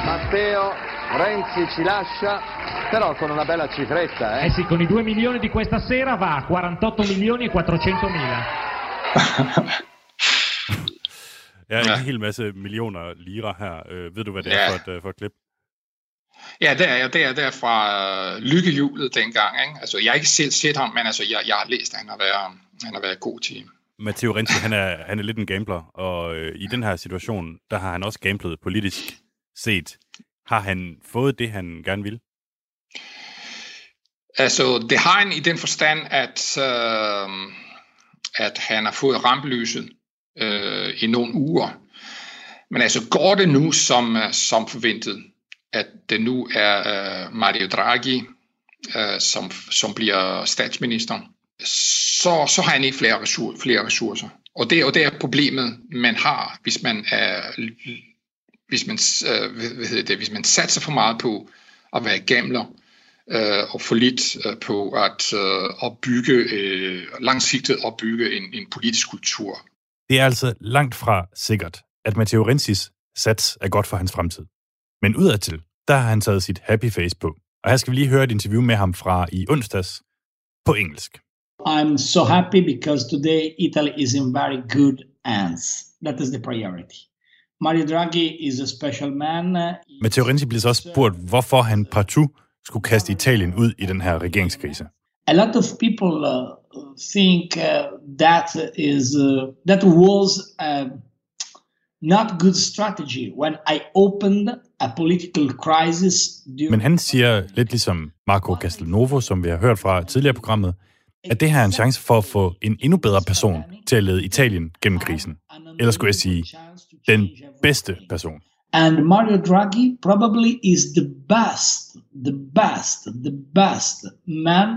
Matteo Renzi ci lascia, però con una bella cifretta. Eh, eh sì, con i 2 milioni di questa sera va a 48 milioni e 400 mila. [LAUGHS] ja, en hel masse millioner lira her. Øh, ved du, hvad det er for et, øh, for et klip? Ja, det er, det er, det er fra uh, lykkehjulet dengang. Ikke? Altså, jeg har ikke selv set ham, men altså, jeg, jeg har læst, at han har været, han har været god til. Matteo Renzi, han er, han er lidt en gambler, og øh, i den her situation, der har han også gamblet politisk set. Har han fået det, han gerne vil? Altså, det har han i den forstand, at, øh, at han har fået rampelyset øh, i nogle uger. Men altså, går det nu som, øh, som forventet, at det nu er øh, Mario Draghi, øh, som, som bliver statsminister, så, så har han ikke flere, ressourcer, flere ressourcer. Og det, og det er problemet, man har, hvis man er hvis man, øh, hvad hedder det, hvis man satser for meget på at være gambler, øh, og for lidt øh, på at øh, opbygge, øh, langsigtet opbygge en, en politisk kultur. Det er altså langt fra sikkert, at Matteo Rensis sats er godt for hans fremtid. Men udadtil, der har han taget sit happy face på. Og her skal vi lige høre et interview med ham fra i onsdags på engelsk. I'm so happy because today Italy is in very good hands. That is the priority. Mario Draghi is a special man. Matteo Renzi bliver så også spurgt, hvorfor han partout skulle kaste Italien ud i den her regeringskrise. A lot of people uh, think uh, that is uh, that was a not good strategy when I opened a political crisis. Men han siger lidt ligesom Marco Castelnuovo, som vi har hørt fra tidligere programmet, at det her er en chance for at få en endnu bedre person til at lede Italien gennem krisen. Eller skulle jeg sige, den bedste person. And Mario Draghi probably is the best, the best, the best man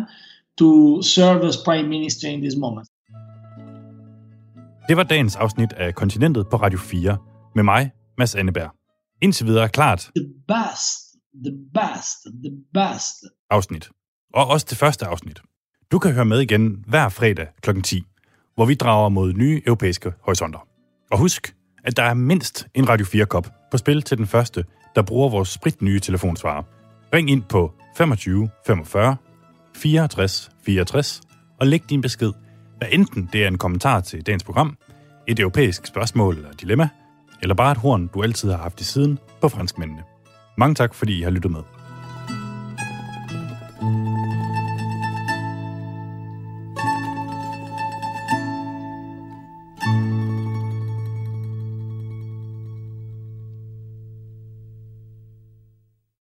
to serve as prime minister in this moment. Det var dagens afsnit af Kontinentet på Radio 4 med mig, Mads Anneberg. Indtil videre klart. The best, the best, the best. Afsnit. Og også det første afsnit. Du kan høre med igen hver fredag kl. 10, hvor vi drager mod nye europæiske horisonter. Og husk, at der er mindst en Radio 4-kop på spil til den første, der bruger vores spritnye telefonsvarer. Ring ind på 25 45 64 64 og læg din besked, hvad enten det er en kommentar til dagens program, et europæisk spørgsmål eller dilemma, eller bare et horn, du altid har haft i siden på franskmændene. Mange tak, fordi I har lyttet med.